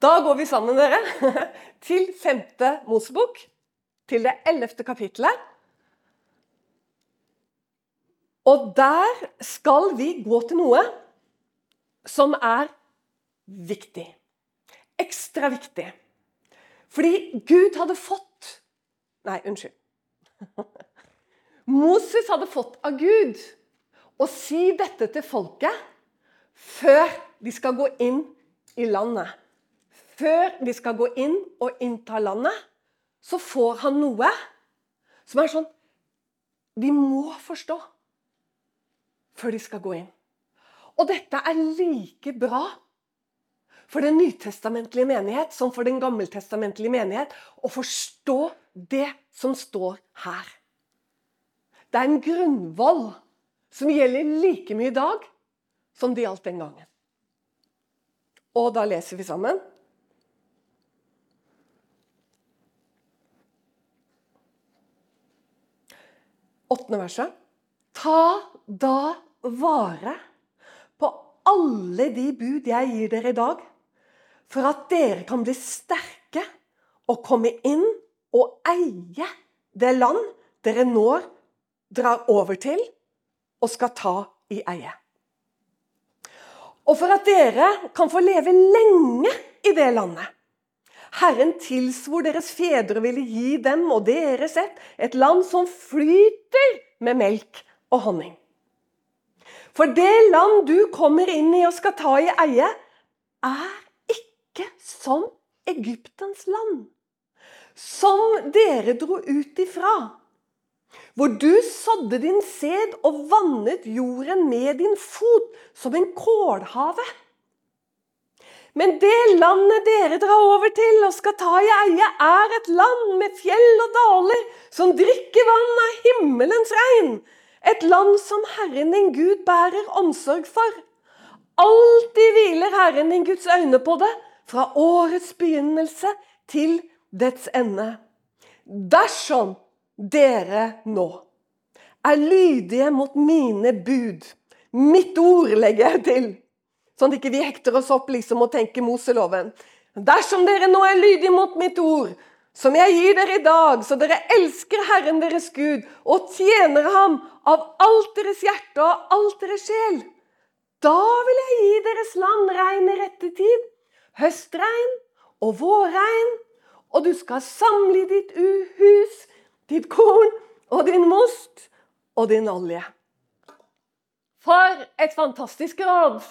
Da går vi sammen, dere, til femte Mosebok, til det ellevte kapittelet. Og der skal vi gå til noe som er viktig. Ekstra viktig. Fordi Gud hadde fått Nei, unnskyld. Moses hadde fått av Gud å si dette til folket før de skal gå inn i landet. Før de skal gå inn og innta landet, så får han noe som er sånn Vi må forstå før de skal gå inn. Og dette er like bra for den nytestamentlige menighet som for den gammeltestamentlige menighet å forstå det som står her. Det er en grunnvoll som gjelder like mye i dag som det gjaldt den gangen. Og da leser vi sammen. Åttende verset. Ta da vare på alle de bud jeg gir dere i dag, for at dere kan bli sterke og komme inn og eie det land dere nå drar over til og skal ta i eie. Og for at dere kan få leve lenge i det landet. Herren tilsvor deres fedre ville gi dem og deres ett, et land som flyter med melk og honning. For det land du kommer inn i og skal ta i eie, er ikke som Egyptens land, som dere dro ut ifra. Hvor du sådde din sæd og vannet jorden med din fot som en kålhave. Men det landet dere drar over til og skal ta i eie, er et land med fjell og daler, som drikker vann av himmelens regn. Et land som Herren din Gud bærer omsorg for. Alltid hviler Herren din Guds øyne på det, fra årets begynnelse til dets ende. Dersom dere nå er lydige mot mine bud, mitt ord legger jeg til, sånn at ikke vi hekter oss opp liksom og tenker Moseloven. Dersom dere nå er lydige mot mitt ord, som jeg gir dere i dag, så dere elsker Herren deres Gud og tjener ham av alt deres hjerte og alt deres sjel, da vil jeg gi deres land regn i rette tid, høstregn og vårregn, og du skal samle ditt hus ditt korn og din most og din olje. For et fantastisk råd!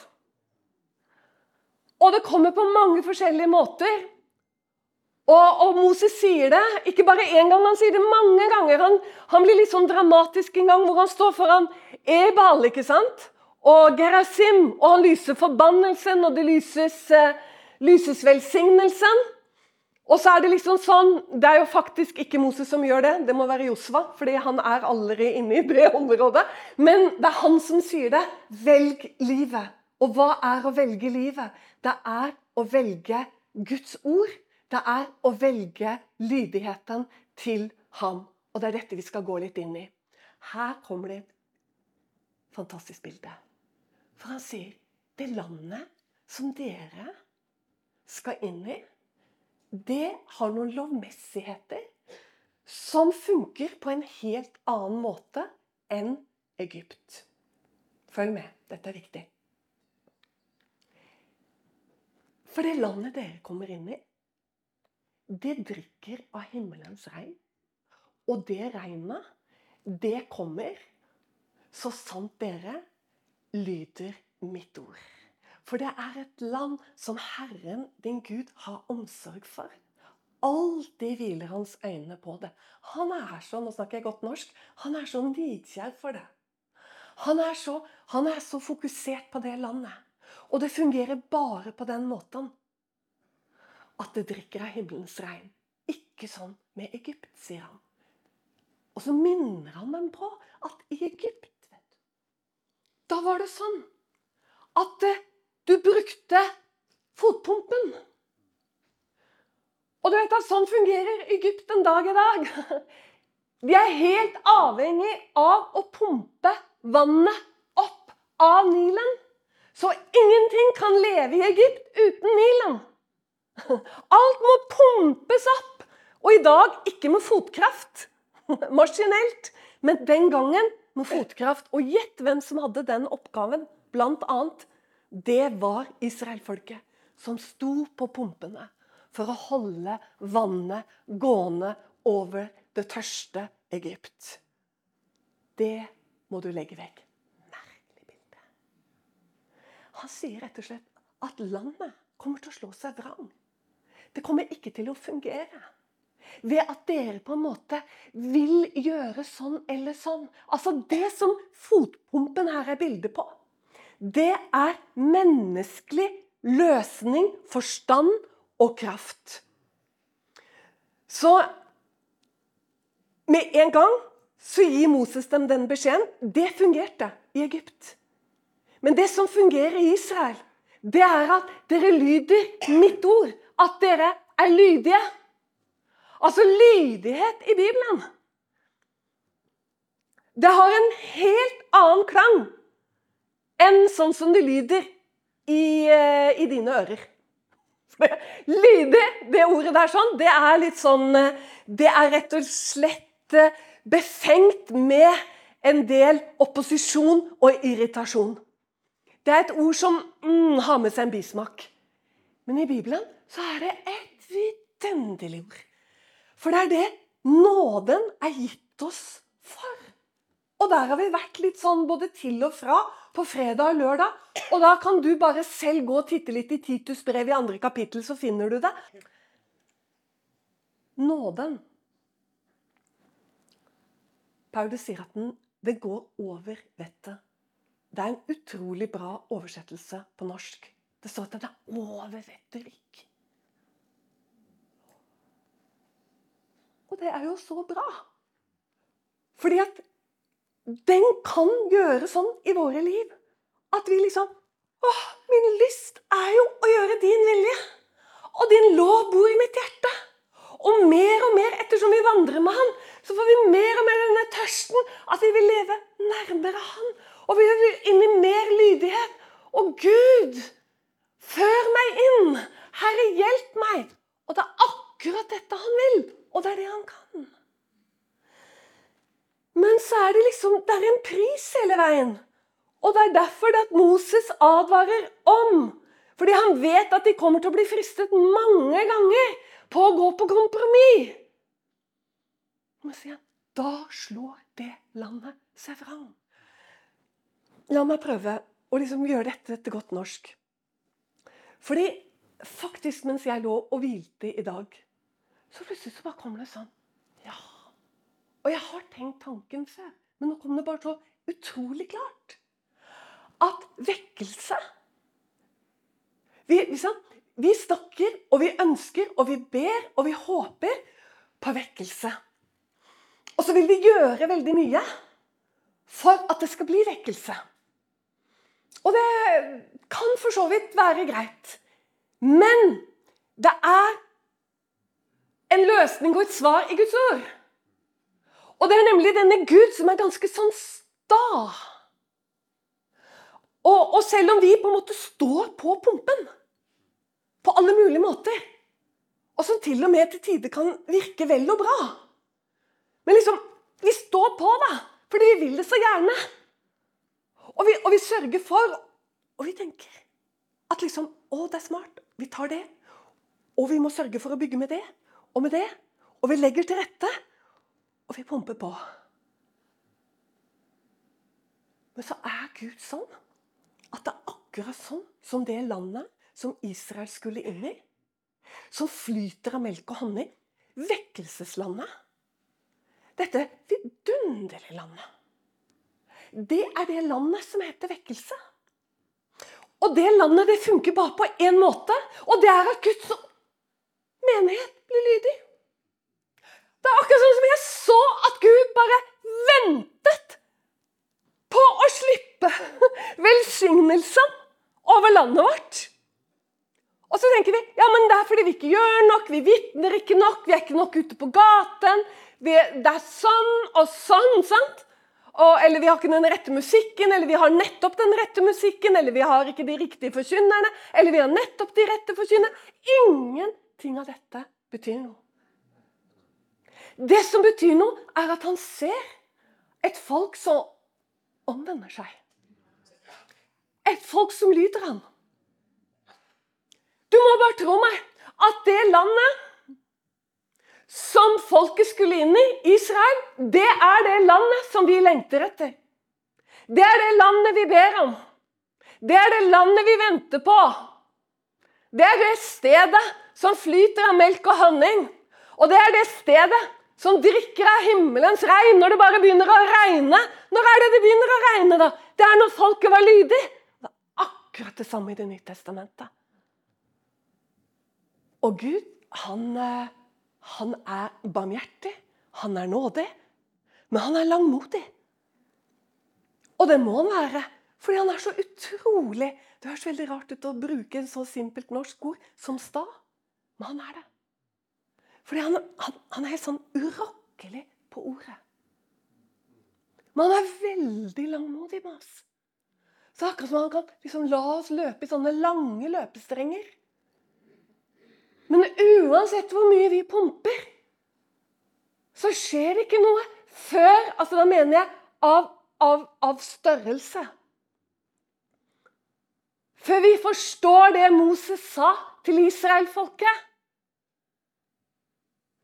Og det kommer på mange forskjellige måter. Og, og Moses sier det ikke bare én gang, han sier det mange ganger. Han, han, blir litt sånn dramatisk en gang hvor han står foran Ebal ikke sant? og Gerasim. Og han lyser forbannelsen, og det lyses, uh, lyses velsignelsen. Og så er Det liksom sånn, det er jo faktisk ikke Moses som gjør det, det må være Josva. fordi han er aldri inne i det området. Men det er han som sier det. Velg livet. Og hva er å velge livet? Det er å velge Guds ord. Det er å velge lydigheten til ham. Og det er dette vi skal gå litt inn i. Her kommer det et fantastisk bilde. For han sier det landet som dere skal inn i det har noen lovmessigheter som funker på en helt annen måte enn Egypt. Følg med, dette er viktig. For det landet dere kommer inn i, det drikker av himmelens regn. Og det regnet, det kommer så sant dere lyder mitt ord. For det er et land som Herren, din Gud, har omsorg for. Alltid hviler hans øyne på det. Han er så nå snakker jeg godt norsk, han er så nidkjær for det. Han er, så, han er så fokusert på det landet. Og det fungerer bare på den måten at det drikker av himmelens regn. Ikke sånn med Egypt, sier han. Og så minner han dem på at i Egypt vet du, Da var det sånn at du brukte fotpumpen. Og du vet at sånn fungerer Egypt en dag i dag. De er helt avhengig av å pumpe vannet opp av Nilen. Så ingenting kan leve i Egypt uten Nilen. Alt må pumpes opp. Og i dag ikke med fotkraft. Maskinelt. Men den gangen med fotkraft. Og gjett hvem som hadde den oppgaven, blant annet. Det var israelfolket som sto på pumpene for å holde vannet gående over det tørste Egypt. Det må du legge vekk. Han sier rett og slett at landet kommer til å slå seg vrang. Det kommer ikke til å fungere. Ved at dere på en måte vil gjøre sånn eller sånn. Altså Det som fotpumpen her er bildet på, det er menneskelig løsning, forstand og kraft. Så med en gang så gir Moses dem den beskjeden. Det fungerte i Egypt. Men det som fungerer i Israel, det er at dere lyder mitt ord. At dere er lydige. Altså lydighet i Bibelen. Det har en helt annen klang enn sånn som det lyder i, eh, i dine ører. Lydig, det ordet der sånn, det er litt sånn eh, Det er rett og slett eh, befengt med en del opposisjon og irritasjon. Det er et ord som mm, har med seg en bismak. Men i Bibelen så er det et vidunderlig ord. For det er det nåden er gitt oss for. Og der har vi vært litt sånn både til og fra på fredag og lørdag. Og da kan du bare selv gå og titte litt i Titus brev i andre kapittel, så finner du det. Nåden. Paulus sier at den, det går over vettet. Det er en utrolig bra oversettelse på norsk. Det står at den er over retorikk. Og det er jo så bra. Fordi at den kan gjøre sånn i våre liv at vi liksom Åh, min lyst er jo å gjøre din vilje. Og din lov bor i mitt hjerte. Og mer og mer, ettersom vi vandrer med Han, så får vi mer og mer denne tørsten at vi vil leve nærmere Han. Og vi vil inn i mer lydighet. Og Gud, før meg inn! Herre, hjelp meg! Og det er akkurat dette Han vil. Og det er det han kan. Men så er det liksom Det er en pris hele veien. Og det er derfor det at Moses advarer om. Fordi han vet at de kommer til å bli fristet mange ganger på å gå på kompromiss. Nå sier han da slår det landet seg fram. La meg prøve å liksom gjøre dette til godt norsk. Fordi faktisk mens jeg lå og hvilte i dag så plutselig så bare kommer det sånn Ja. Og jeg har tenkt tanken før, men nå kom det bare så utrolig klart. At vekkelse vi, liksom, vi snakker, og vi ønsker, og vi ber, og vi håper på vekkelse. Og så vil vi gjøre veldig mye for at det skal bli vekkelse. Og det kan for så vidt være greit. Men det er en løsning og et svar i Guds ord. Og det er nemlig denne Gud som er ganske sånn sta. Og, og, selv om vi på en måte står på pumpen på alle mulige måter, og som til og med til tider kan virke vel og bra Men liksom, vi står på, da, fordi vi vil det så gjerne. Og vi, og vi sørger for Og vi tenker at liksom Å, det er smart. Vi tar det. Og vi må sørge for å bygge med det og med det. Og vi legger til rette, og vi pumper på. Men så er Gud sånn at det er akkurat sånn som det landet som Israel skulle inn i. Som flyter av melk og honning. Vekkelseslandet. Dette vidunderlige landet. Det er det landet som heter vekkelse. Og det landet det funker bare på én måte, og det er at Guds menighet blir lydig. Det er akkurat sånn som jeg så at Gud bare ventet på å slippe velsignelsen over landet vårt. Og så tenker vi ja, men det er fordi vi ikke gjør nok, vi vitner ikke nok, vi er ikke nok ute på gaten. Vi, det er sånn og sånn. sant? Og, eller vi har ikke den rette musikken, eller vi har nettopp den rette musikken, eller vi har ikke de riktige forkynnerne, eller vi har nettopp de rette forkynnerne. Ingenting av dette betyr noe. Det som betyr noe, er at han ser et folk som omvender seg. Et folk som lyder han. Du må bare tro meg at det landet som folket skulle inn i, Israel, det er det landet som vi lengter etter. Det er det landet vi ber om. Det er det landet vi venter på. Det er det stedet som flyter av melk og honning. Og det er det stedet som drikker av himmelens regn når det bare begynner å regne. Når er det det begynner å regne, da? Det er når folket var lydig. Det er akkurat det samme i Det nye testamentet. Og Gud, han eh, han er barmhjertig, han er nådig, men han er langmodig. Og det må han være, fordi han er så utrolig Det høres veldig rart ut å bruke en så simpelt norsk ord som sta, men han er det. Fordi han, han, han er helt sånn urokkelig på ordet. Men han er veldig langmodig med oss. Så akkurat som han kan liksom la oss løpe i sånne lange løpestrenger. Men uansett hvor mye vi pumper, så skjer det ikke noe før altså Da mener jeg av, av, av størrelse. Før vi forstår det Moses sa til israelfolket.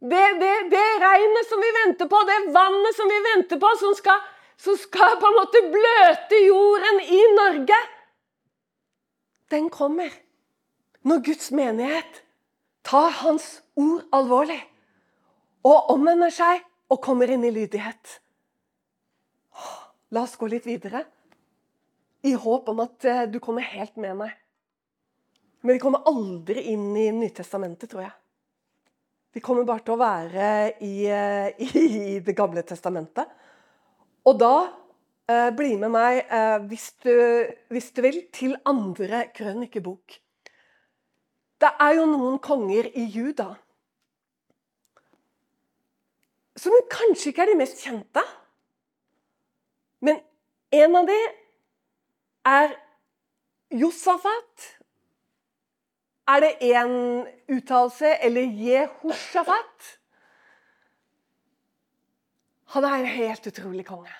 Det, det, det regnet som vi venter på, det vannet som vi venter på, som skal, som skal på en måte bløte jorden i Norge, den kommer når Guds menighet tar Hans ord alvorlig og omvender seg og kommer inn i lydighet. La oss gå litt videre, i håp om at eh, du kommer helt med meg. Men vi kommer aldri inn i Nytestamentet, tror jeg. Vi kommer bare til å være i, i, i Det gamle testamentet. Og da eh, bli med meg, eh, hvis, du, hvis, du, vil, til andre krønikebok. Det er jo noen konger i Juda som kanskje ikke er de mest kjente. Men en av dem er Josafat. Er det én uttalelse? Eller Jehoshafat? Han er en helt utrolig konge.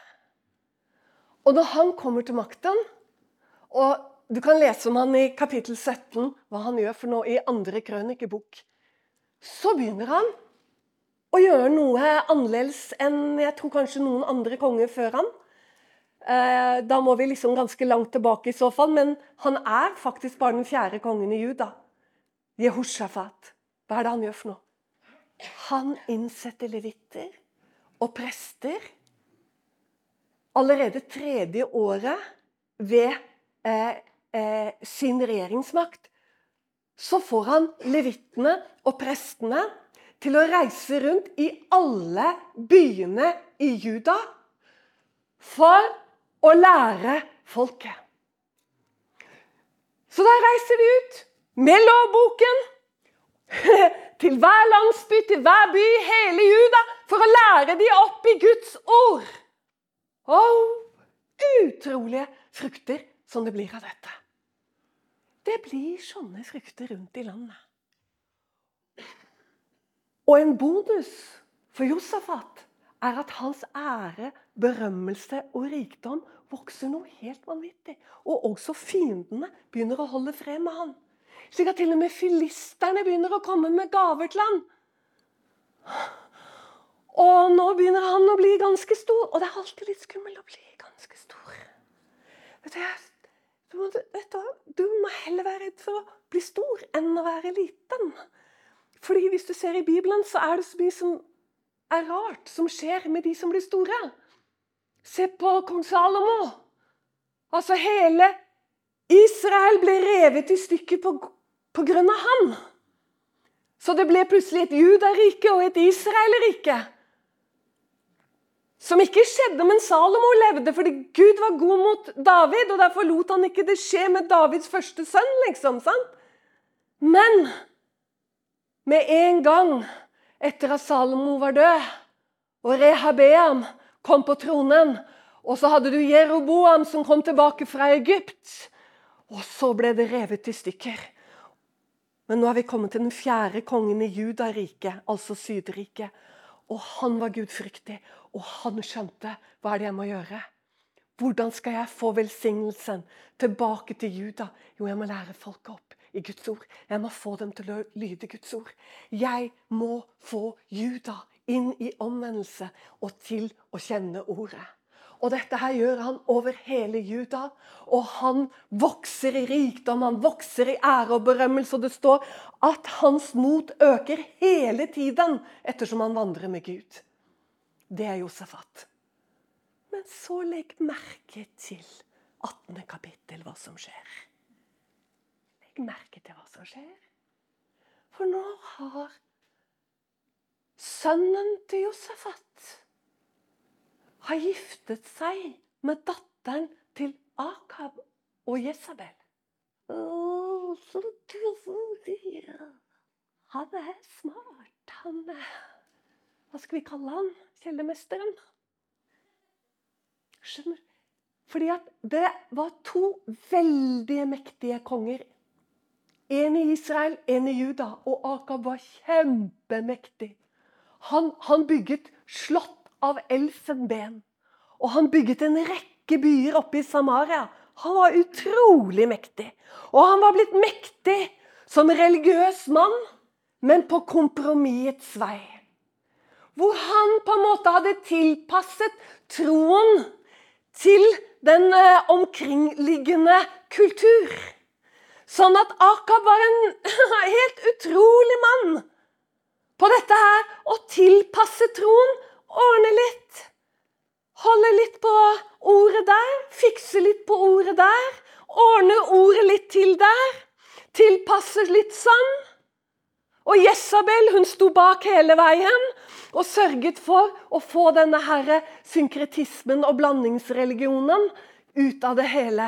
Og når han kommer til makten og du kan lese om han i kapittel 17, hva han gjør for noe i andre krønikebok. Så begynner han å gjøre noe annerledes enn jeg tror kanskje noen andre konger før han. Eh, da må vi liksom ganske langt tilbake i så fall, men han er faktisk bare den fjerde kongen i Juda. Jehoshafat. Hva er det han gjør for noe? Han innsetter levitter og prester allerede tredje året ved eh, eh, sin regjeringsmakt, så får han levittene og prestene til å reise rundt i alle byene i Juda for å lære folket. Så da reiser de ut med lovboken til hver landsby, til hver by hele Juda, for å lære de opp i Guds ord. Og utrolige frukter som det blir av dette. Det blir sånne frukter rundt i landet. Og en bonus for Josafat er at hans ære, berømmelse og rikdom vokser noe helt vanvittig. Og også fiendene begynner å holde fred med han. Slik at til og med filisterne begynner å komme med gaver til han. Og nå begynner han å bli ganske stor. Og det er alltid litt skummelt å bli ganske stor. Vet du, du du, må heller være redd for å bli stor enn å være liten. Fordi hvis du ser i Bibelen, så er det så mye som er rart som skjer med de som blir store. Se på kong Salomo. Altså hele Israel ble revet i stykker på, på grunn av han. Så det ble plutselig et Judarike og et Israelrike. Som ikke skjedde men Salomo levde, fordi Gud var god mot David. og Derfor lot han ikke det skje med Davids første sønn. liksom, sant? Men med en gang etter at Salomo var død, og Rehabeam kom på tronen, og så hadde du Jeroboam som kom tilbake fra Egypt, og så ble det revet i stykker. Men nå er vi kommet til den fjerde kongen i Judariket, altså Sydriket. Og han var gudfryktig, og han skjønte hva er det jeg må gjøre. Hvordan skal jeg få velsignelsen tilbake til Juda? Jo, jeg må lære folket opp i Guds ord. Jeg må få dem til å lyde Guds ord. Jeg må få Juda inn i omvendelse og til å kjenne ordet. Og dette her gjør han over hele Juda. Og han vokser i rikdom, han vokser i ære og berømmelse. Og det står at hans mot øker hele tiden ettersom han vandrer med Gud. Det er Josefat. Men så legg merke til 18. kapittel, hva som skjer. Legg merke til hva som skjer. For nå har sønnen til Josefat har giftet seg med datteren til Akab og Jesabel. Han er smart. Han er Hva skal vi kalle han? Kjellermesteren? Skjønner Fordi at det var to veldig mektige konger. En i Israel, en i Juda. Og Akab var kjempemektig. Han, han bygget slott av elfenben. Og han bygget en rekke byer oppe i Samaria. Han var utrolig mektig. Og han var blitt mektig som religiøs mann, men på kompromissets vei. Hvor han på en måte hadde tilpasset troen til den eh, omkringliggende kultur. Sånn at Akab var en helt utrolig mann på dette her å tilpasse troen Ordne litt. Holde litt på ordet der. Fikse litt på ordet der. Ordne ordet litt til der. Tilpasse litt sånn. Og Jesabel hun sto bak hele veien og sørget for å få denne her synkretismen og blandingsreligionen ut av det hele.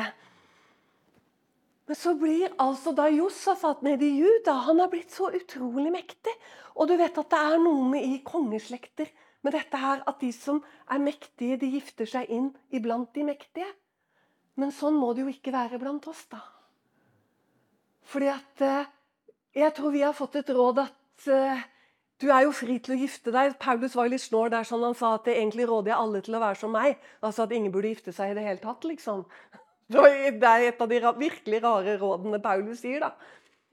Men så blir altså da Josafat nede i Juda Han har blitt så utrolig mektig. Og du vet at det er noe med i kongeslekter med dette her at de som er mektige, de gifter seg inn iblant de mektige. Men sånn må det jo ikke være blant oss, da. Fordi at eh, Jeg tror vi har fått et råd at uh, du er jo fri til å gifte deg. Paulus var litt snål der sånn han sa at det egentlig råder jeg alle til å være som meg. Altså at ingen burde gifte seg i det hele tatt, liksom. Det er et av de virkelig rare rådene Paulus sier, da.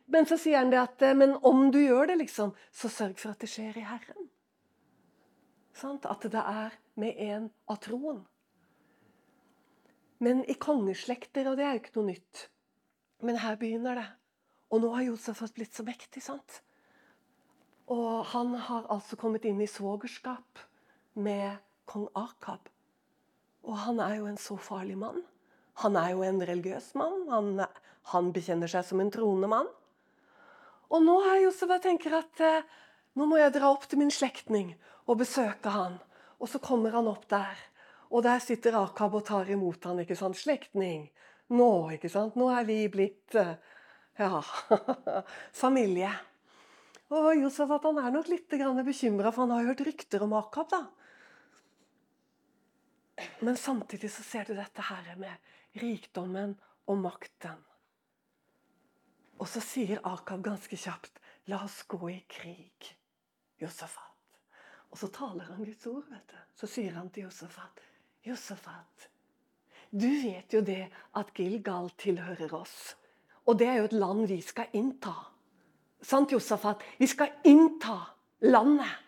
Men så sier han det at eh, men om du gjør det, liksom, så sørg for at det skjer i Herren. Sant? At det er med en av troen. Men i kongeslekter, og det er jo ikke noe nytt Men her begynner det. Og nå har Josefat blitt så mektig, sant? Og han har altså kommet inn i svogerskap med kong Akab. Og han er jo en så farlig mann. Han er jo en religiøs mann. Han, han bekjenner seg som en troende mann. Og nå har jeg tenker at eh, nå må jeg dra opp til min slektning og besøke han. Og så kommer han opp der. Og der sitter Akab og tar imot han, ikke sant? Slektning. Nå, ikke sant? Nå er vi blitt eh, ja, familie. Og Josef han er nok litt bekymra, for han har hørt rykter om Akab. da. Men samtidig så ser du dette her med rikdommen og makten. Og så sier Akab ganske kjapt 'La oss gå i krig'. Josefat. Og så taler han Guds ord. vet du. Så sier han til Josefat Josefat, du vet jo det at Gilgal tilhører oss. Og det er jo et land vi skal innta. Sant, Josafat? Vi skal innta landet.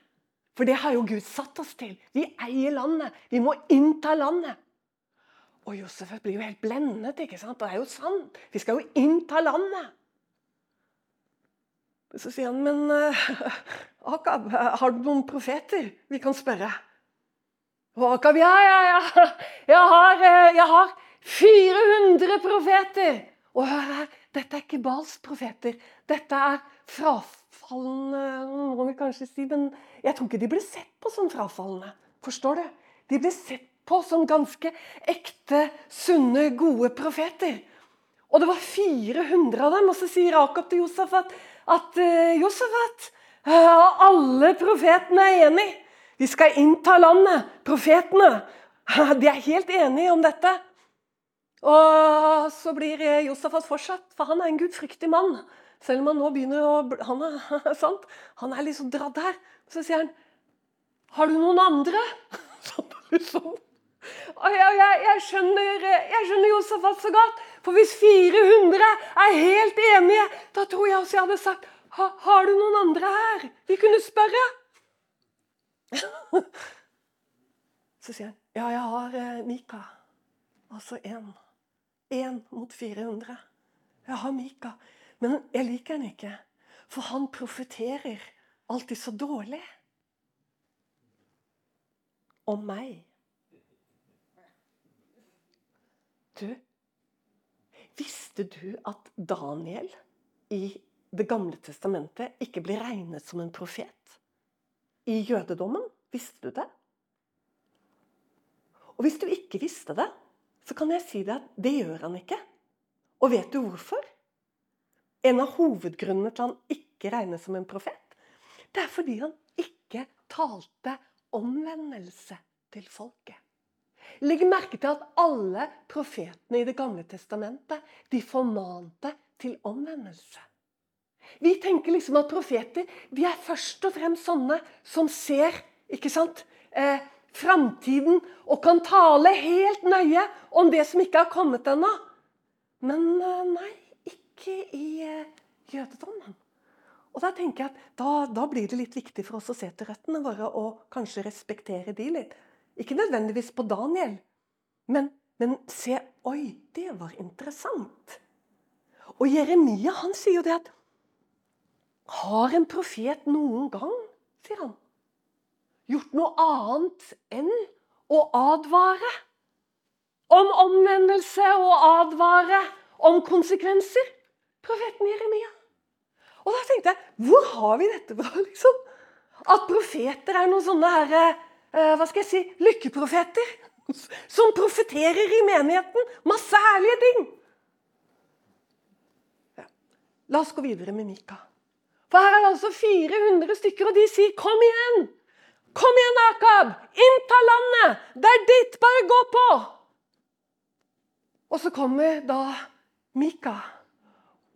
For det har jo Gud satt oss til. Vi eier landet. Vi må innta landet. Og Josef blir jo helt blendet. ikke sant? Det er jo sant. Vi skal jo innta landet. Så sier han, men uh, Akab, har du noen profeter vi kan spørre? Og Akab, ja, ja, ja. Jeg har, uh, jeg har 400 profeter. Og hør her, dette er ikke Bals profeter. Dette er frafallende må vi kanskje si, Men jeg tror ikke de ble sett på som frafallende. Forstår du? De ble sett på som ganske ekte, sunne, gode profeter. Og det var 400 av dem. Og så sier Akab til Josef at at uh, Josefat uh, Alle profetene er enig. Vi skal innta landet. Profetene. De er helt enige om dette. Og så blir Josafat fortsatt, for han er en gudfryktig mann. Selv om han nå begynner å Han er, sant? Han er liksom dratt her. Så sier han Har du noen andre? Sånn liksom. Og jeg, jeg, jeg, skjønner, jeg skjønner Josafat så godt. For hvis 400 er helt enige, da tror jeg også jeg hadde sagt ha, Har du noen andre her? Vi kunne spørre. Så sier han ja, jeg har eh, Mika. Altså én. Én mot 400. Jeg har Mika. Men jeg liker han ikke. For han profeterer alltid så dårlig. Om meg. Du, visste du at Daniel i Det gamle testamentet ikke blir regnet som en profet? I jødedommen? Visste du det? Og hvis du ikke visste det, så kan jeg si deg at det gjør han ikke. Og vet du hvorfor? En av hovedgrunnene til han ikke regnes som en profet, det er fordi han ikke talte omvendelse til folket. Legg merke til at alle profetene i Det gamle testamentet de formante til omvendelse. Vi tenker liksom at profeter de er først og fremst sånne som ser ikke sant, eh, framtiden og kan tale helt nøye om det som ikke har kommet ennå. Men eh, nei, ikke i eh, jødedommen. Og Da tenker jeg at da, da blir det litt viktig for oss å se til røttene våre og kanskje respektere de litt. Ikke nødvendigvis på Daniel, men, men se Oi, det var interessant. Og Jeremia han sier jo det at Har en profet noen gang, sier han, gjort noe annet enn å advare? Om omvendelse og advare om konsekvenser? Profeten Jeremia. Og da tenkte jeg Hvor har vi dette fra, liksom? At profeter er noen sånne herre eh, Hva skal jeg si lykkeprofeter? Som profeterer i menigheten. Masse herlige ting. Ja. La oss gå videre med Mika. For her er det altså 400 stykker, og de sier 'kom igjen'. Kom igjen, Akab! Innta landet! Det er ditt! Bare gå på! Og så kommer da Mika.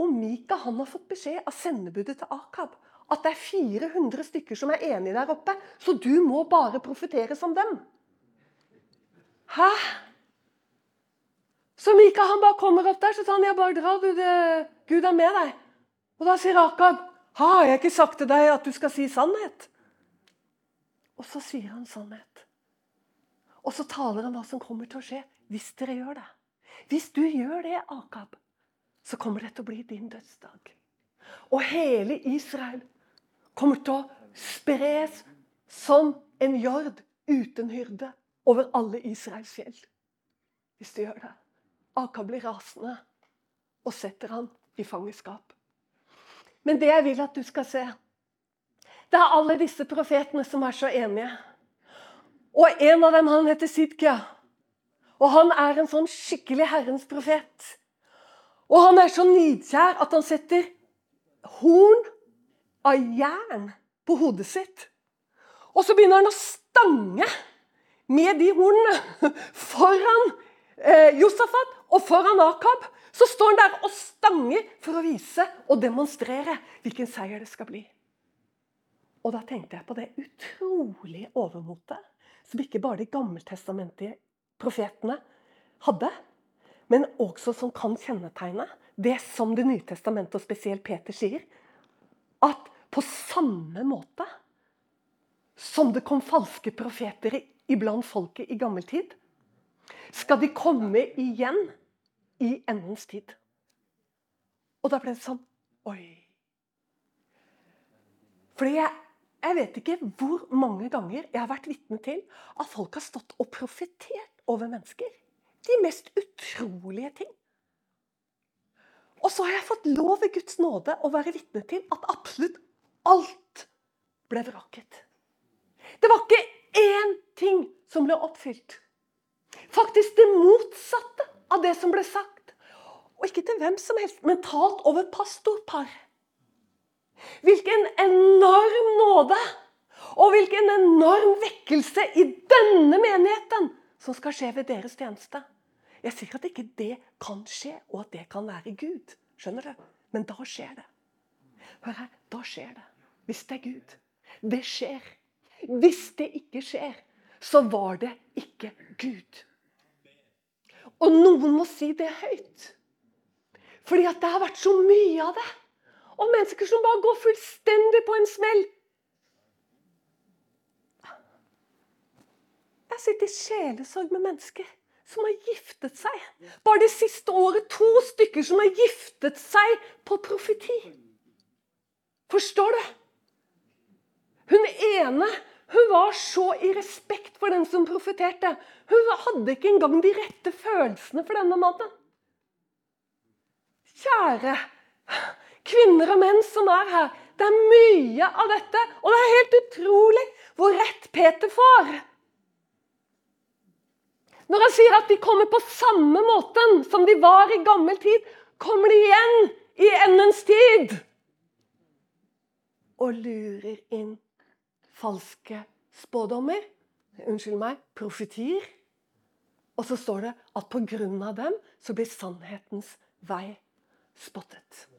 Og Mika han har fått beskjed av sendebudet til Akab at det er 400 stykker som er enige der oppe, så du må bare profetere som dem. Hæ? Så Mika han bare kommer opp der, så sa han ja, bare drar, du, det, Gud er med deg. Og da sier Akab, har jeg ikke sagt til deg at du skal si sannhet? Og så sier han sannhet. Og så taler han hva som kommer til å skje hvis dere gjør det. Hvis du gjør det, Akab, så kommer det til å bli din dødsdag. Og hele Israel kommer til å spres som en jord uten hyrde over alle Israels fjell. Hvis du gjør det. Akab blir rasende og setter han i fangenskap. Men det jeg vil at du skal se, det er alle disse profetene som er så enige. Og en av dem han heter Sidkia. Og han er en sånn skikkelig Herrens profet. Og han er så nidkjær at han setter horn av jern på hodet sitt. Og så begynner han å stange med de hornene foran eh, Josafat og foran Akab. Så står han der og stanger for å vise og demonstrere hvilken seier det skal bli. Og da tenkte jeg på det utrolige overmotet som ikke bare de gammeltestamentlige profetene hadde, men også som kan kjennetegne det som Det nye testamentet, og spesielt Peter, sier. At på samme måte som det kom falske profeter iblant folket i gammel tid, skal de komme igjen i endens tid. Og da ble det sånn Oi. Fordi jeg, jeg vet ikke hvor mange ganger jeg har vært vitne til at folk har stått og profetert over mennesker. De mest utrolige ting. Og så har jeg fått lov ved Guds nåde å være vitne til at absolutt alt ble vraket. Det var ikke én ting som ble oppfylt. Faktisk det motsatte av det som ble sagt. Og ikke til hvem som helst, men talt over pastorpar. Hvilken enorm nåde! Og hvilken enorm vekkelse i denne menigheten som skal skje ved deres tjeneste. Jeg sier at ikke det kan skje, og at det kan være Gud. Skjønner du? Men da skjer det. Hør her, da skjer det. Hvis det er Gud. Det skjer. Hvis det ikke skjer, så var det ikke Gud. Og noen må si det høyt. Fordi at det har vært så mye av det. Og mennesker som bare går fullstendig på en smell. Jeg sitter i sjelesorg med mennesker som har giftet seg. Bare det siste året to stykker som har giftet seg på profeti. Forstår du? Hun ene hun var så i respekt for den som profeterte. Hun hadde ikke engang de rette følelsene for denne mannen. Kjære kvinner og menn som er her. Det er mye av dette, og det er helt utrolig hvor rett Peter får. Når han sier at de kommer på samme måten som de var i gammel tid, kommer de igjen i endens tid. Og lurer inn falske spådommer. Unnskyld meg profetier. Og så står det at av dem så blir sannhetens vei spottet.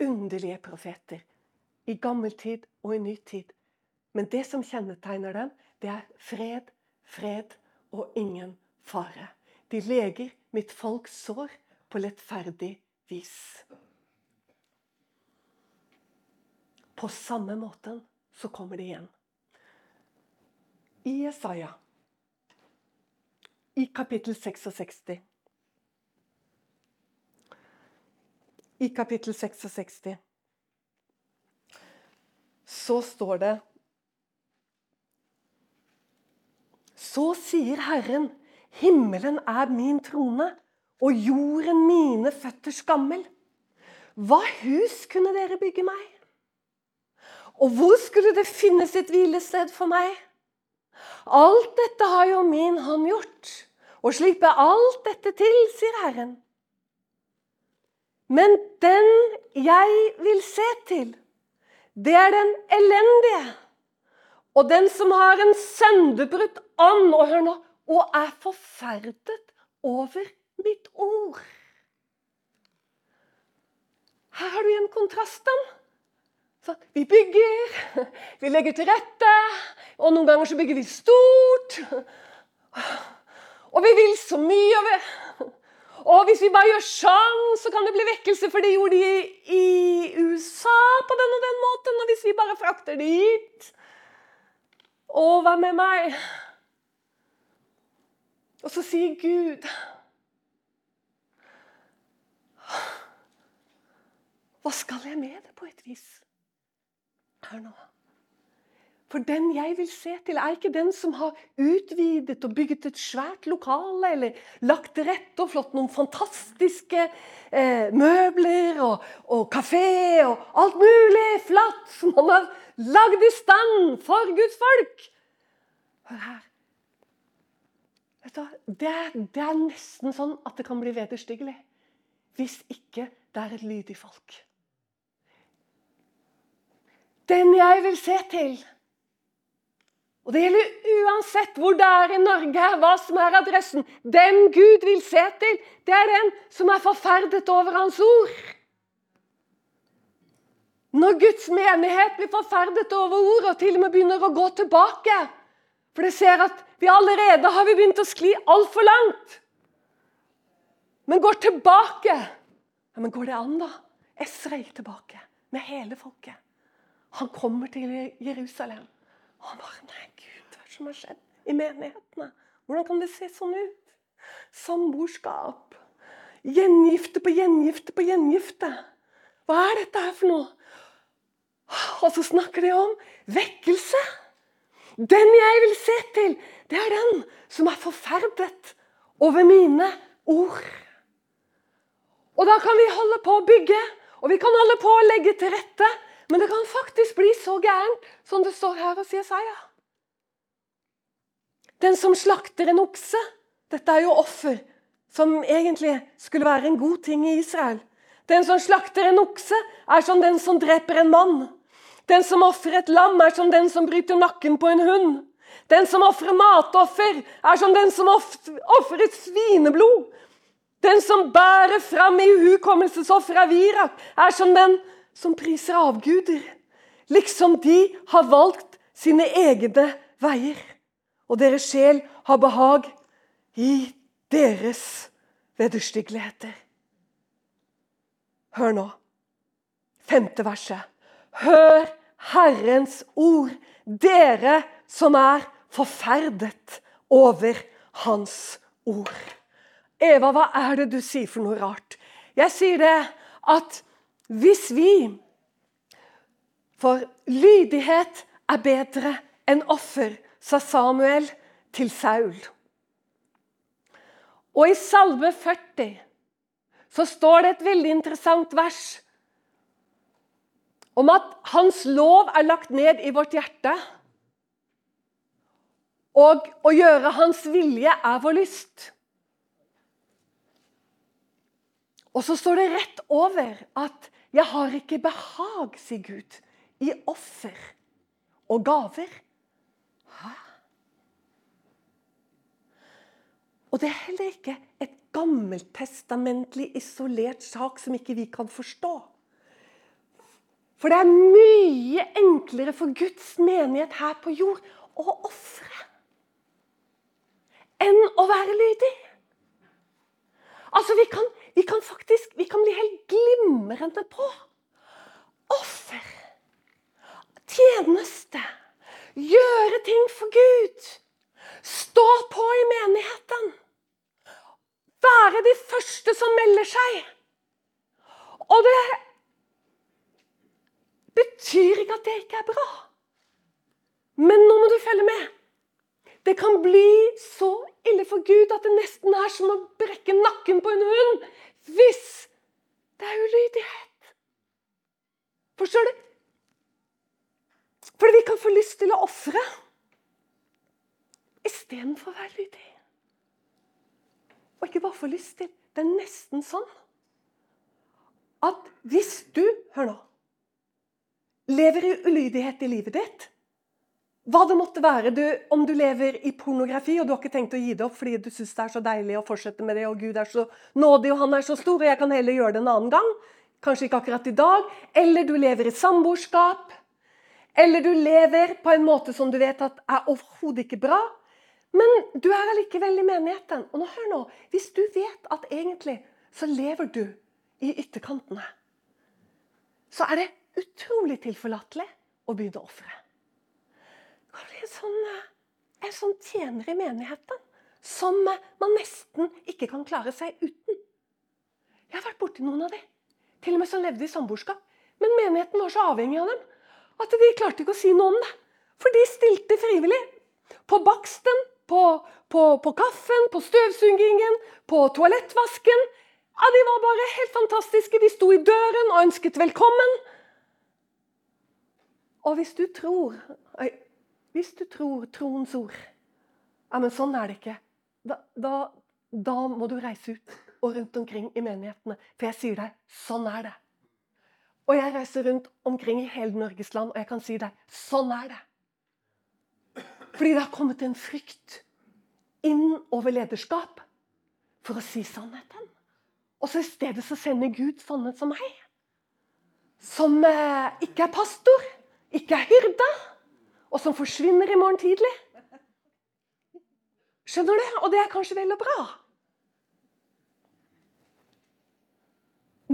Underlige profeter. I gammel tid og i ny tid. Men det som kjennetegner dem, det er fred, fred og ingen fare. De leger mitt folks sår på lettferdig vis. På samme måten så kommer det igjen. I Jesaja, i kapittel 66 I kapittel 66 så står det Så sier Herren, himmelen er min trone, og jorden mine føtters gammel. Hva hus kunne dere bygge meg? Og hvor skulle det finnes et hvilested for meg? Alt dette har jo min hånd gjort, og slipper alt dette til, sier Herren. Men den jeg vil se til, det er den elendige. Og den som har en sønderbrutt ånd, og hør nå, og er forferdet over mitt ord. Her har du igjen kontrasten. Så vi bygger, vi legger til rette, og noen ganger så bygger vi stort. Og vi vil så mye. Og, vi, og hvis vi bare gjør sånn, så kan det bli vekkelse, for det gjorde de i, USA på den og den måten. Og hvis vi bare frakter dit Å, hva med meg? Og så sier Gud Hva skal jeg med det, på et vis? Hør nå. For den jeg vil se til, er ikke den som har utvidet og bygget et svært lokale, eller lagt til rette og flott noen fantastiske eh, møbler og, og kafé og alt mulig flatt som han har lagd i stand for Guds folk. Hør her. Det er, det er nesten sånn at det kan bli vederstyggelig hvis ikke det er et lydig folk den jeg vil se til. Og det gjelder uansett hvor det er i Norge, hva som er adressen. Den Gud vil se til, det er den som er forferdet over Hans ord. Når Guds menighet blir forferdet over ordet og til og med begynner å gå tilbake For det ser at vi allerede har vi begynt å skli altfor langt. Men går tilbake. Ja, Men går det an, da? Esra gikk tilbake med hele folket. Han kommer til Jerusalem. Og han Nei, Gud, hva er det som har skjedd i menighetene? Hvordan kan det se sånn ut? Samboerskap. Gjengifte på gjengifte på gjengifte. Hva er dette her for noe? Og så snakker de om vekkelse. Den jeg vil se til, det er den som er forferdet over mine ord. Og da kan vi holde på å bygge, og vi kan holde på å legge til rette. Men det kan faktisk bli så gærent som det står her hos Jesaja. Den som slakter en okse Dette er jo offer, som egentlig skulle være en god ting i Israel. Den som slakter en okse, er som den som dreper en mann. Den som ofrer et lam, er som den som bryter nakken på en hund. Den som ofrer matoffer, er som den som ofrer svineblod. Den som bærer fram i hukommelsesoffer av Irak, er som den som priser avguder. Liksom de har valgt sine egne veier. Og deres sjel har behag i deres vederstyggeligheter. Hør nå. Femte verset. Hør Herrens ord, dere som er forferdet over Hans ord. Eva, hva er det du sier for noe rart? Jeg sier det at hvis vi For lydighet er bedre enn offer, sa Samuel til Saul. Og i Salme 40 så står det et veldig interessant vers om at Hans lov er lagt ned i vårt hjerte. Og å gjøre Hans vilje er vår lyst. Og så står det rett over at 'jeg har ikke behag', sier Gud, i offer og gaver. Hæ? Og det er heller ikke et gammeltestamentlig isolert sak som ikke vi kan forstå. For det er mye enklere for Guds menighet her på jord å ofre enn å være lydig. Altså, vi kan, vi kan faktisk vi kan bli helt glimrende på offer, tjeneste, gjøre ting for Gud. Stå på i menigheten. Være de første som melder seg. Og det betyr ikke at det ikke er bra. Men nå må du følge med. Det kan bli så ille for Gud at det nesten er som å brekke nakken på en hund hvis det er ulydighet. Forstår du? Fordi vi kan få lyst til å ofre istedenfor å være lydig. Og ikke bare få lyst til. Det er nesten sånn at hvis du Hør nå. Lever i ulydighet i livet ditt, hva det måtte være, du, om du lever i pornografi og du har ikke tenkt å gi det opp fordi du syns det er så deilig å fortsette med det, og Gud er så nådig og han er så stor, og jeg kan heller gjøre det en annen gang. Kanskje ikke akkurat i dag. Eller du lever i samboerskap. Eller du lever på en måte som du vet at er overhodet ikke bra. Men du er allikevel i menigheten. Og nå hør nå, hvis du vet at egentlig så lever du i ytterkantene, så er det utrolig tilforlatelig å begynne å ofre en sånn, eh, en sånn tjener i menigheten som eh, man nesten ikke kan klare seg uten. Jeg har vært borti noen av de, til og med som levde i samboerskap. Men menigheten var så avhengig av dem at de klarte ikke å si noe om det. For de stilte frivillig. På baksten, på, på, på kaffen, på støvsugingen, på toalettvasken. Ja, De var bare helt fantastiske. De sto i døren og ønsket velkommen. Og hvis du tror hvis du tror troens ord Ja, men sånn er det ikke. Da, da, da må du reise ut og rundt omkring i menighetene. For jeg sier deg, sånn er det. Og jeg reiser rundt omkring i hele Norges land, og jeg kan si deg, sånn er det. Fordi det har kommet en frykt inn over lederskap for å si sannheten. Og så i stedet så sender Gud sånne som meg. Som eh, ikke er pastor, ikke er hyrde og som forsvinner i morgen tidlig. Skjønner du? Og det er kanskje vel og bra.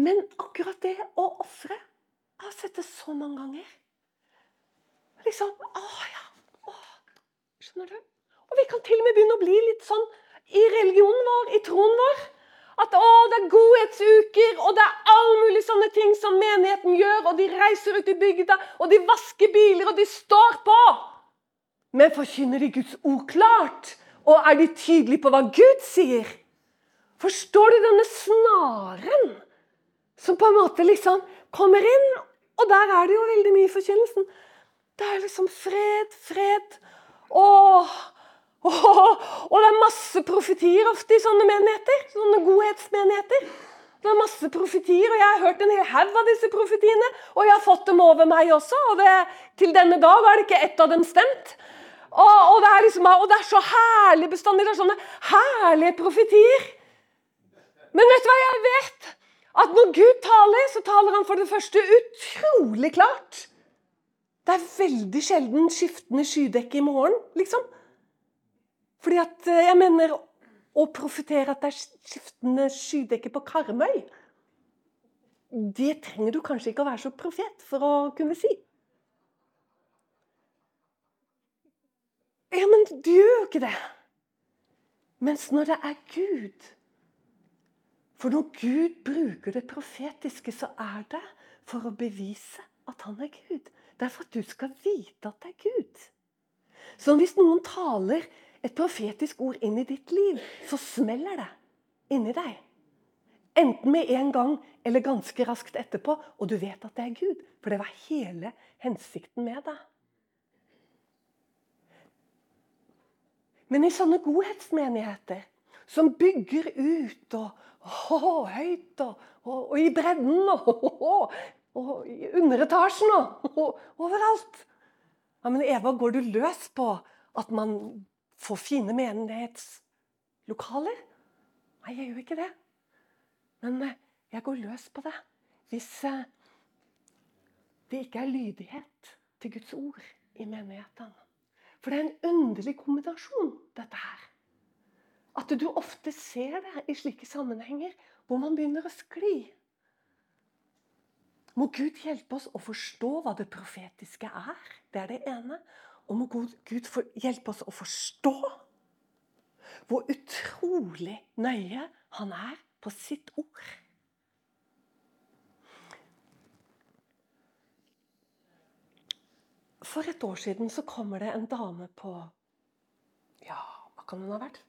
Men akkurat det å ofre Jeg har sett det så mange ganger. Liksom Å ja. Å, skjønner du? Og vi kan til og med begynne å bli litt sånn i religionen vår, i troen vår. At å, det er godhetsuker, og det er all mulig sånne ting som menigheten gjør. Og de reiser ut i bygda, og de vasker biler, og de står på. Men forkynner de Guds ord klart? Og er de tydelige på hva Gud sier? Forstår du denne snaren som på en måte liksom kommer inn? Og der er det jo veldig mye i forkynnelsen. Det er liksom fred, fred. Åh, og det er masse profetier ofte i sånne menigheter. Sånne godhetsmenigheter. Det er masse profetier, og jeg har hørt en hel haug av disse profetiene. Og jeg har fått dem over meg også, og det, til denne dag har det ikke ett av dem stemt. Og, og, det liksom, og, det er så herlig bestandig. Det er sånne herlige profetier. Men vet du hva jeg vet? At når Gud taler, så taler han for det første utrolig klart. Det er veldig sjelden skiftende skydekke i morgen, liksom. Fordi at eh, jeg mener å profetere at det er skiftende skydekke på Karmøy Det trenger du kanskje ikke å være så profet for å kunne si. Ja, men du gjør jo ikke det. Mens når det er Gud For når Gud bruker det profetiske, så er det for å bevise at han er Gud. Det er for at du skal vite at det er Gud. Så hvis noen taler et profetisk ord inn i ditt liv, så smeller det inni deg. Enten med en gang eller ganske raskt etterpå, og du vet at det er Gud. For det var hele hensikten med det. Men i sånne godhetsmenigheter som bygger ut og, å, høyt og, og, og, i bredden og, og i underetasjen og overalt ja, Men Eva, går du løs på at man får fine menighetslokaler? Nei, jeg gjør ikke det. Men eh, jeg går løs på det hvis eh, det ikke er lydighet til Guds ord i menigheten. For det er en underlig kombinasjon, dette her. At du ofte ser det i slike sammenhenger hvor man begynner å skli. Må Gud hjelpe oss å forstå hva det profetiske er. Det er det ene. Og må Gud hjelpe oss å forstå hvor utrolig nøye han er på sitt ord. For et år siden så kommer det en dame på Ja, hva kan hun ha vært?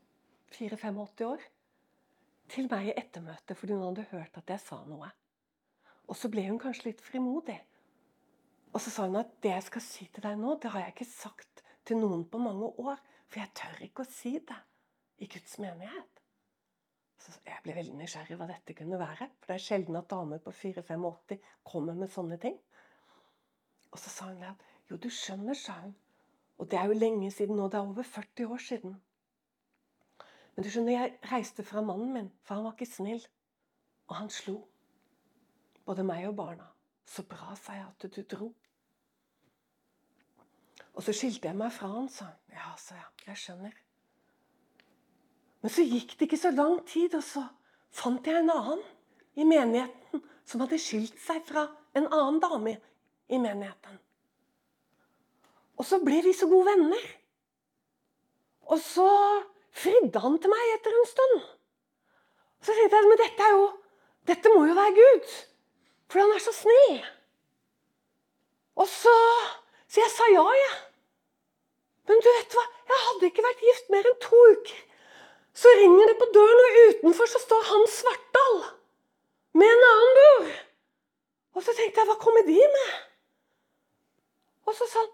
84-85 år? Til meg i ettermøte fordi hun hadde hørt at jeg sa noe. Og så ble hun kanskje litt frimodig. Og så sa hun at det jeg skal si til deg nå, det har jeg ikke sagt til noen på mange år. For jeg tør ikke å si det i Guds menighet. Så jeg ble veldig nysgjerrig hva dette kunne være. For det er sjelden at damer på 84-85 kommer med sånne ting. Og så sa hun at jo, du skjønner, sa hun. Og det er jo lenge siden nå. Det er over 40 år siden. Men du skjønner, jeg reiste fra mannen min, for han var ikke snill. Og han slo. Både meg og barna. Så bra, sa jeg, at du dro. Og så skilte jeg meg fra han, sa han. Ja, sa jeg. Jeg skjønner. Men så gikk det ikke så lang tid, og så fant jeg en annen i menigheten som hadde skilt seg fra en annen dame i menigheten. Og så ble vi så gode venner. Og så fridde han til meg etter en stund. Så tenkte jeg men dette, er jo, dette må jo være Gud, for han er så snill. Og så Så jeg sa ja, jeg. Men du vet hva, jeg hadde ikke vært gift mer enn to uker. Så ringer det på døren, og utenfor så står Hans Svartdal med en annen bror. Og så tenkte jeg, hva kommer de med? Og så sa han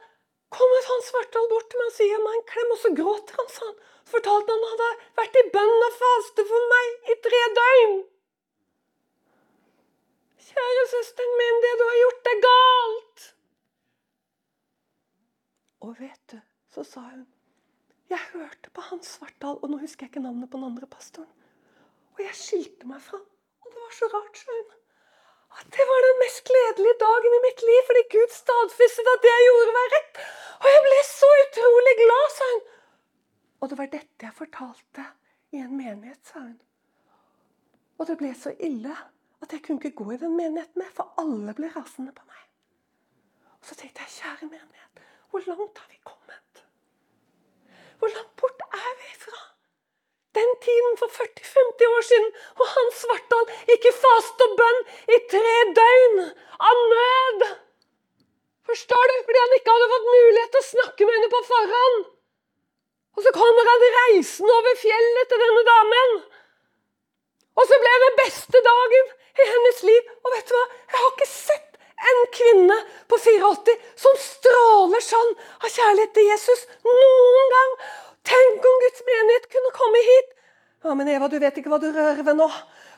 kommer Hans Svartdal bort til meg og sier meg en klem, og så gråter han, han. Så fortalte han at han hadde vært i bønn og faste for meg i tre døgn. Kjære søsteren min, det du har gjort, er galt. Og vet du, så sa hun Jeg hørte på Hans Svartdal, og nå husker jeg ikke navnet på den andre pastoren. Og jeg skilte meg fra Og det var så rart, sa hun at det var den mest gledelige dagen i mitt liv, fordi Gud stadfestet at det jeg gjorde, var rett. Og jeg ble så utrolig glad, sa hun. Og det var dette jeg fortalte i en menighet, sa hun. Og det ble så ille at jeg kunne ikke gå i den menigheten mer, for alle ble rasende på meg. Og så tenkte jeg, kjære menighet, hvor langt har vi kommet? Hvor langt bort er vi fra? Den tiden for 40-50 år siden hvor Hans Svartdal gikk i fast og bønn i tre døgn av nød. Forstår du? Fordi han ikke hadde fått mulighet til å snakke med henne på forhånd. Og så kommer han reisende over fjellet til denne damen. Og så ble det beste dagen i hennes liv. Og vet du hva? Jeg har ikke sett en kvinne på 84 som stråler sånn av kjærlighet til Jesus noen gang. Tenk om Guds menighet kunne komme hit! Ja, Men Eva, du vet ikke hva du rører ved nå.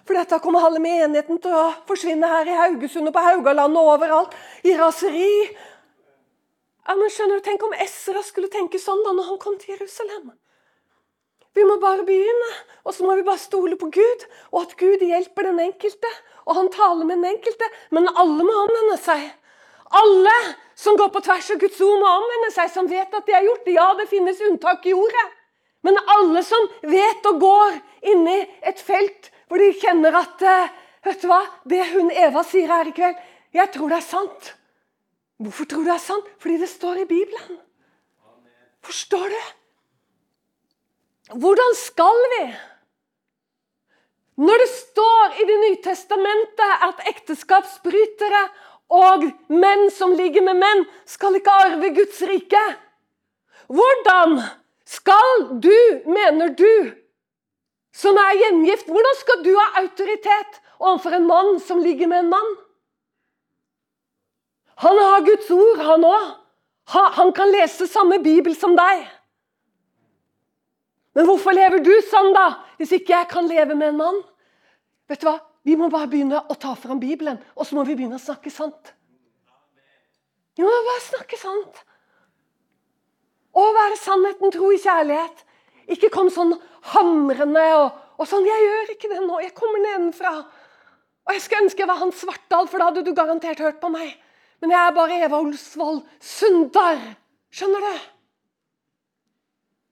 For dette kommer halve menigheten til å forsvinne her i Haugesund og på Haugaland og overalt. I raseri. Ja, men skjønner du, Tenk om Esra skulle tenke sånn da når han kom til Jerusalem. Vi må bare begynne, og så må vi bare stole på Gud, og at Gud hjelper den enkelte. Og han taler med den enkelte, men alle må omvende seg. Alle som går på tvers av Guds ord, må omvende seg, som vet at de har gjort det. Ja, det finnes unntak i ordet. Men alle som vet og går inni et felt hvor de kjenner at eh, Vet du hva? Det hun Eva sier her i kveld, jeg tror det er sant. Hvorfor tror du det er sant? Fordi det står i Bibelen. Forstår du? Hvordan skal vi? Når det står i Det nye testamentet at ekteskapsbrytere og menn som ligger med menn, skal ikke arve Guds rike. Hvordan skal du, mener du, som er gjengift, hvordan skal du ha autoritet overfor en mann som ligger med en mann? Han har Guds ord, han òg. Han kan lese samme bibel som deg. Men hvorfor lever du sånn, da, hvis ikke jeg kan leve med en mann? Vet du hva? Vi må bare begynne å ta fram Bibelen, og så må vi begynne å snakke sant. Vi må bare snakke sant. Å være sannheten, tro i kjærlighet. Ikke kom sånn hamrende og, og, sånn. 'Jeg gjør ikke det nå. Jeg kommer nedenfra.' Og jeg skulle ønske jeg var Hans Svartdal, for da hadde du garantert hørt på meg. Men jeg er bare Eva Olsvold Sundar. Skjønner du?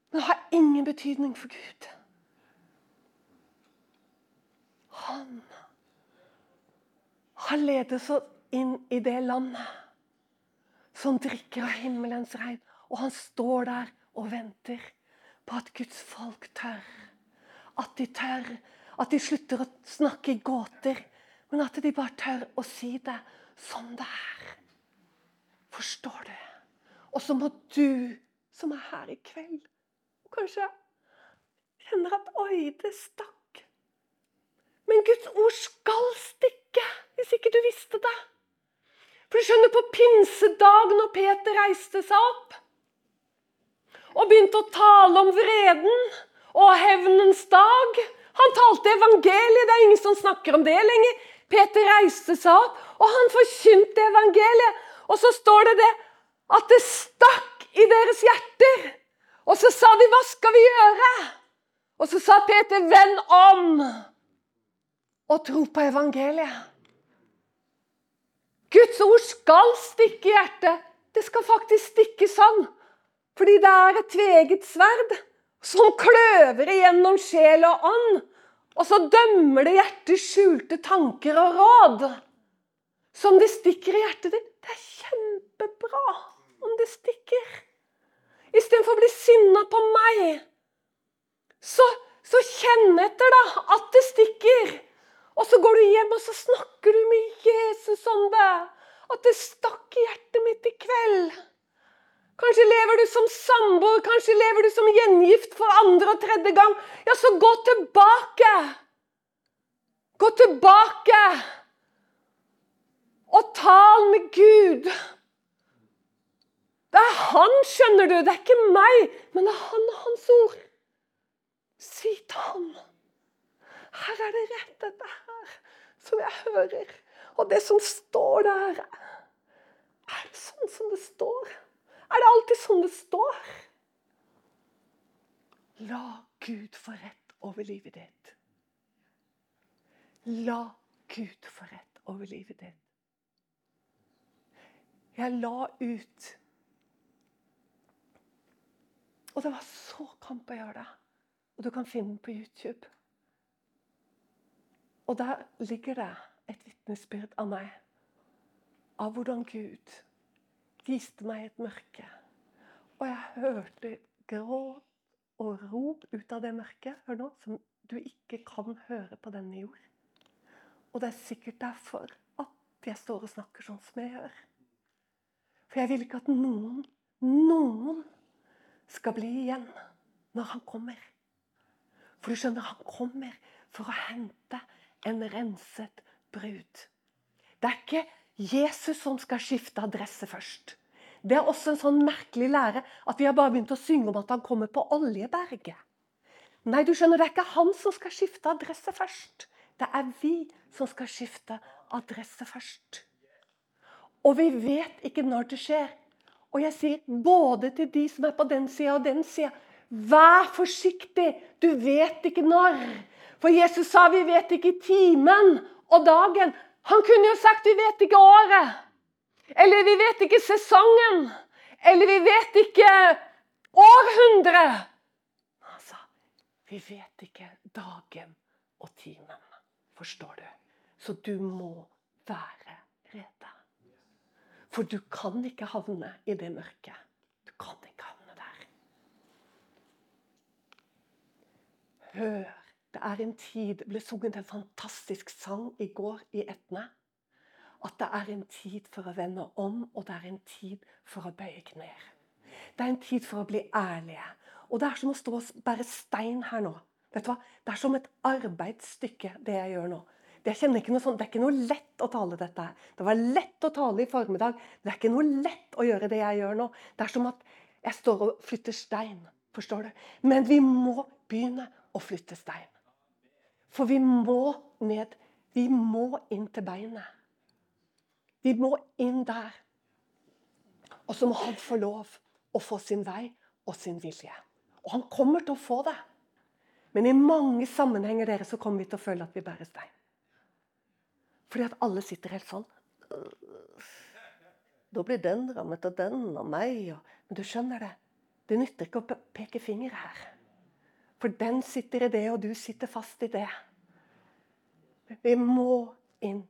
Men det har ingen betydning for Gud. Han har ledet oss inn i det landet som drikker av himmelens regn. Og han står der og venter på at Guds folk tør. At de tør. At de slutter å snakke i gåter, men at de bare tør å si det som det er. Forstår du? Og så må du som er her i kveld, kanskje kjenner at 'oi, det stakk'. Men Guds ord skal stikke, hvis ikke du visste det. For du skjønner, på pinsedag, når Peter reiste seg opp og begynte å tale om vreden og hevnens dag Han talte evangeliet. Det er ingen som snakker om det lenger. Peter reiste seg opp, og han forkynte evangeliet. Og så står det det at det stakk i deres hjerter. Og så sa de, 'Hva skal vi gjøre?' Og så sa Peter, 'Vend om og tro på evangeliet'. Guds ord skal stikke i hjertet. Det skal faktisk stikke sånn. Fordi det er et tveget sverd som kløver igjennom sjel og ånd. Og så dømmer det hjertets skjulte tanker og råd. Som det stikker i hjertet ditt. Det er kjempebra om det stikker. Istedenfor å bli sinna på meg, så, så kjenn etter da at det stikker. Og så går du hjem og så snakker du med Jesus om det. At det stakk i hjertet mitt i kveld. Kanskje lever du som samboer, kanskje lever du som gjengift for andre og tredje gang. Ja, så gå tilbake. Gå tilbake. Og tal med Gud. Det er han, skjønner du. Det er ikke meg, men det er han og hans ord. Si til ham. Her er det rett, dette her, som jeg hører. Og det som står der Er det sånn som det står? Er det alltid sånn det står? La Gud få rett over livet ditt. La Gud få rett over livet ditt. Jeg la ut Og det var så kamp å gjøre det. Og du kan finne den på YouTube. Og der ligger det et vitnesbyrd av meg. Av hvordan Gud viste meg et mørke. Og jeg hørte gråt og rop ut av det mørket hør nå, som du ikke kan høre på denne jord. Og det er sikkert derfor at jeg står og snakker sånn som jeg gjør. For jeg vil ikke at noen, noen skal bli igjen når han kommer. For du skjønner, han kommer for å hente en renset brud. Det er ikke Jesus som skal skifte adresse først. Det er også en sånn merkelig lære at vi har bare begynt å synge om at han kommer på Oljeberget. Nei, du skjønner, det er ikke han som skal skifte adresse først. Det er vi som skal skifte adresse først. Og vi vet ikke når det skjer. Og jeg sier både til de som er på den sida og den sida Vær forsiktig, du vet ikke når. For Jesus sa vi vet ikke timen og dagen. Han kunne jo sagt vi vet ikke året. Eller vi vet ikke sesongen. Eller vi vet ikke århundret. Han sa vi vet ikke dagen og timen. Forstår du? Så du må være rede. For du kan ikke havne i det mørket. Du kan ikke havne der. Hør, det er en tid ble sunget en fantastisk sang i går i Etne. At det er en tid for å vende om, og det er en tid for å bøye knær. Det er en tid for å bli ærlige. Og det er som å stå og bære stein her nå. Vet du hva? Det er som et arbeidsstykke, det jeg gjør nå. Det, noe sånt, det er ikke noe lett å tale dette. Det var lett å tale i formiddag. Det er ikke noe lett å gjøre det jeg gjør nå. Det er som at jeg står og flytter stein. Forstår du? Men vi må begynne å flytte stein. For vi må ned. Vi må inn til beinet. Vi må inn der. Og så må han få lov å få sin vei og sin vilje. Og han kommer til å få det. Men i mange sammenhenger dere, så kommer vi til å føle at vi bærer stein. Fordi at alle sitter helt sånn. Da blir den rammet av den og meg. Men du skjønner det. Det nytter ikke å peke finger her. For den sitter i det, og du sitter fast i det. Vi må inn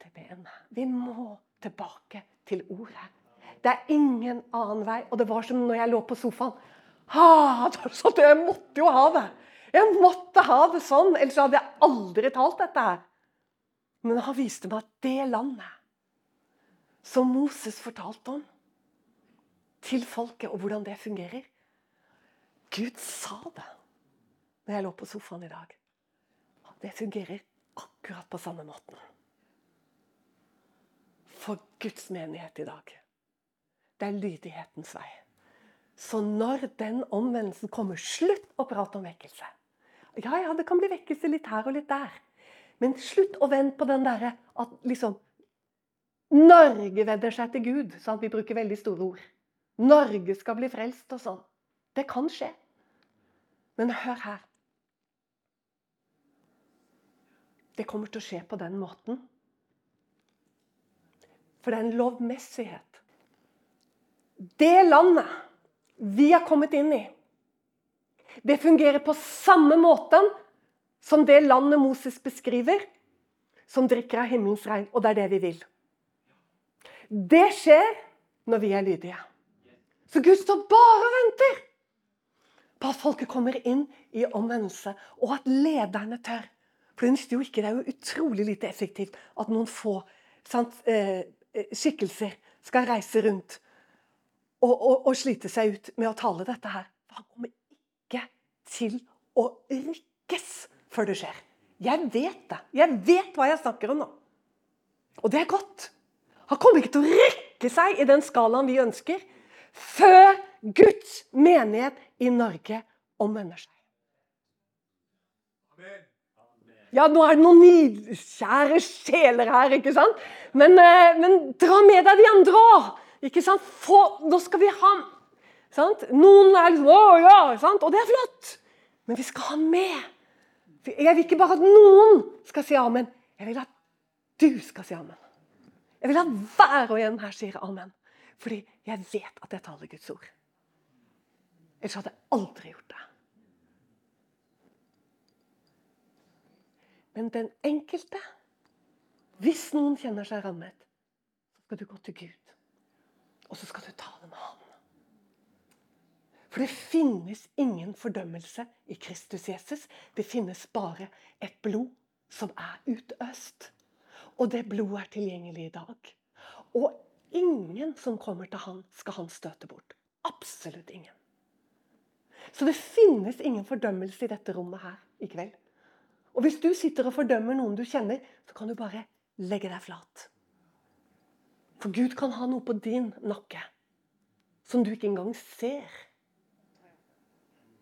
til benet. Vi må tilbake til ordet. Det er ingen annen vei. Og det var som når jeg lå på sofaen. Ah, jeg måtte jo ha det! Jeg måtte ha det sånn, ellers hadde jeg aldri talt dette her. Men han viste meg at det landet som Moses fortalte om til folket, og hvordan det fungerer Gud sa det når jeg lå på sofaen i dag. Det fungerer akkurat på samme måten. For Guds menighet i dag. Det er lydighetens vei. Så når den omvendelsen kommer, slutt å prate om vekkelse. Ja, ja, det kan bli vekkelse litt her og litt der. Men slutt å vente på den derre at liksom Norge vedder seg til Gud. Sant? Vi bruker veldig store ord. Norge skal bli frelst og sånn. Det kan skje. Men hør her. Det kommer til å skje på den måten. For det er en lovmessighet. Det landet vi har kommet inn i, det fungerer på samme måten som det landet Moses beskriver, som drikker av himmelens regn. Og det er det vi vil. Det skjer når vi er lydige. Så Gud står bare og venter på at folket kommer inn i omvendelse, og at lederne tør. For jo ikke, det er jo utrolig lite effektivt at noen få sant, eh, eh, skikkelser skal reise rundt og, og, og, slite seg ut med å tale dette her. Han kommer ikke til å rykkes før det skjer. Jeg vet det. Jeg vet hva jeg snakker om nå. Og det er godt. Han kommer ikke til å rykke seg i den skalaen vi ønsker, før Guds menighet i Norge omvender seg. Ja, nå er det noen nidkjære sjeler her, ikke sant? Men, eh, men dra med deg de andre òg. Ikke sant? Få, nå skal vi ha sant? Noen er liksom Å ja! Sant? Og det er flott. Men vi skal ha med jeg vil ikke bare at noen skal si amen. Jeg vil at du skal si amen. Jeg vil at hver og en her sier amen. Fordi jeg vet at jeg taler Guds ord. Ellers hadde jeg aldri gjort det. Men den enkelte, hvis noen kjenner seg rammet, så skal du gå til Gud. Og så skal du tale med Han. For det finnes ingen fordømmelse i Kristus Jesus. Det finnes bare et blod som er utøst. Og det blodet er tilgjengelig i dag. Og ingen som kommer til han, skal han støte bort. Absolutt ingen. Så det finnes ingen fordømmelse i dette rommet her i kveld. Og hvis du sitter og fordømmer noen du kjenner, så kan du bare legge deg flat. For Gud kan ha noe på din nakke som du ikke engang ser.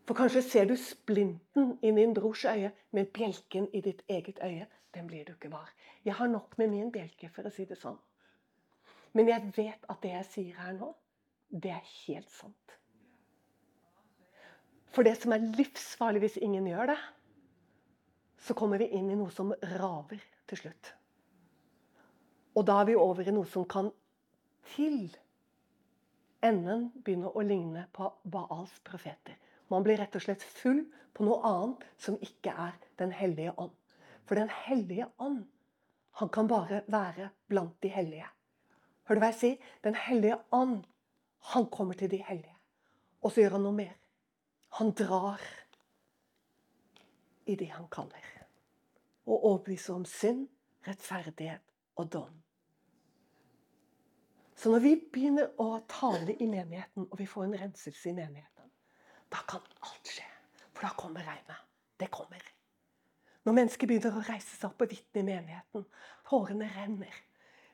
For kanskje ser du splinten i din brors øye, men bjelken i ditt eget øye, den blir du ikke var. Jeg har nok med min bjelke, for å si det sånn. Men jeg vet at det jeg sier her nå, det er helt sant. For det som er livsfarlig hvis ingen gjør det, så kommer vi inn i noe som raver til slutt. Og da er vi over i noe som kan til enden begynne å ligne på Baals profeter. Man blir rett og slett full på noe annet som ikke er Den hellige ånd. For Den hellige ånd, han kan bare være blant de hellige. Hører du hva jeg sier? Den hellige ånd, han kommer til de hellige. Og så gjør han noe mer. Han drar i det han kaller. Og overbevise om synd, rettferdighet og dom. Så når vi begynner å tale i menigheten, og vi får en renselse i menigheten, da kan alt skje. For da kommer regnet. Det kommer. Når mennesker begynner å reise seg opp og vitne i menigheten, tårene renner,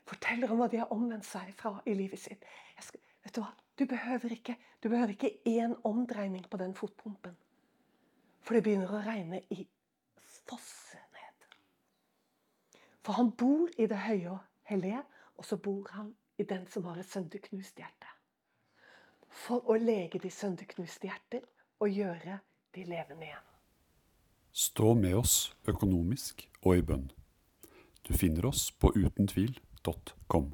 forteller om hva de har omvendt seg fra i livet sitt skal, vet Du hva? Du behøver ikke du behøver ikke én omdreining på den fotpumpen. For det begynner å regne i fosse ned. For han bor i det høye og hellige, og så bor han i den som har et sønderknust hjerte. For å lege de sønderknuste hjerter og gjøre de levende igjen. Stå med oss økonomisk og i bønn. Du finner oss på utentvil.com.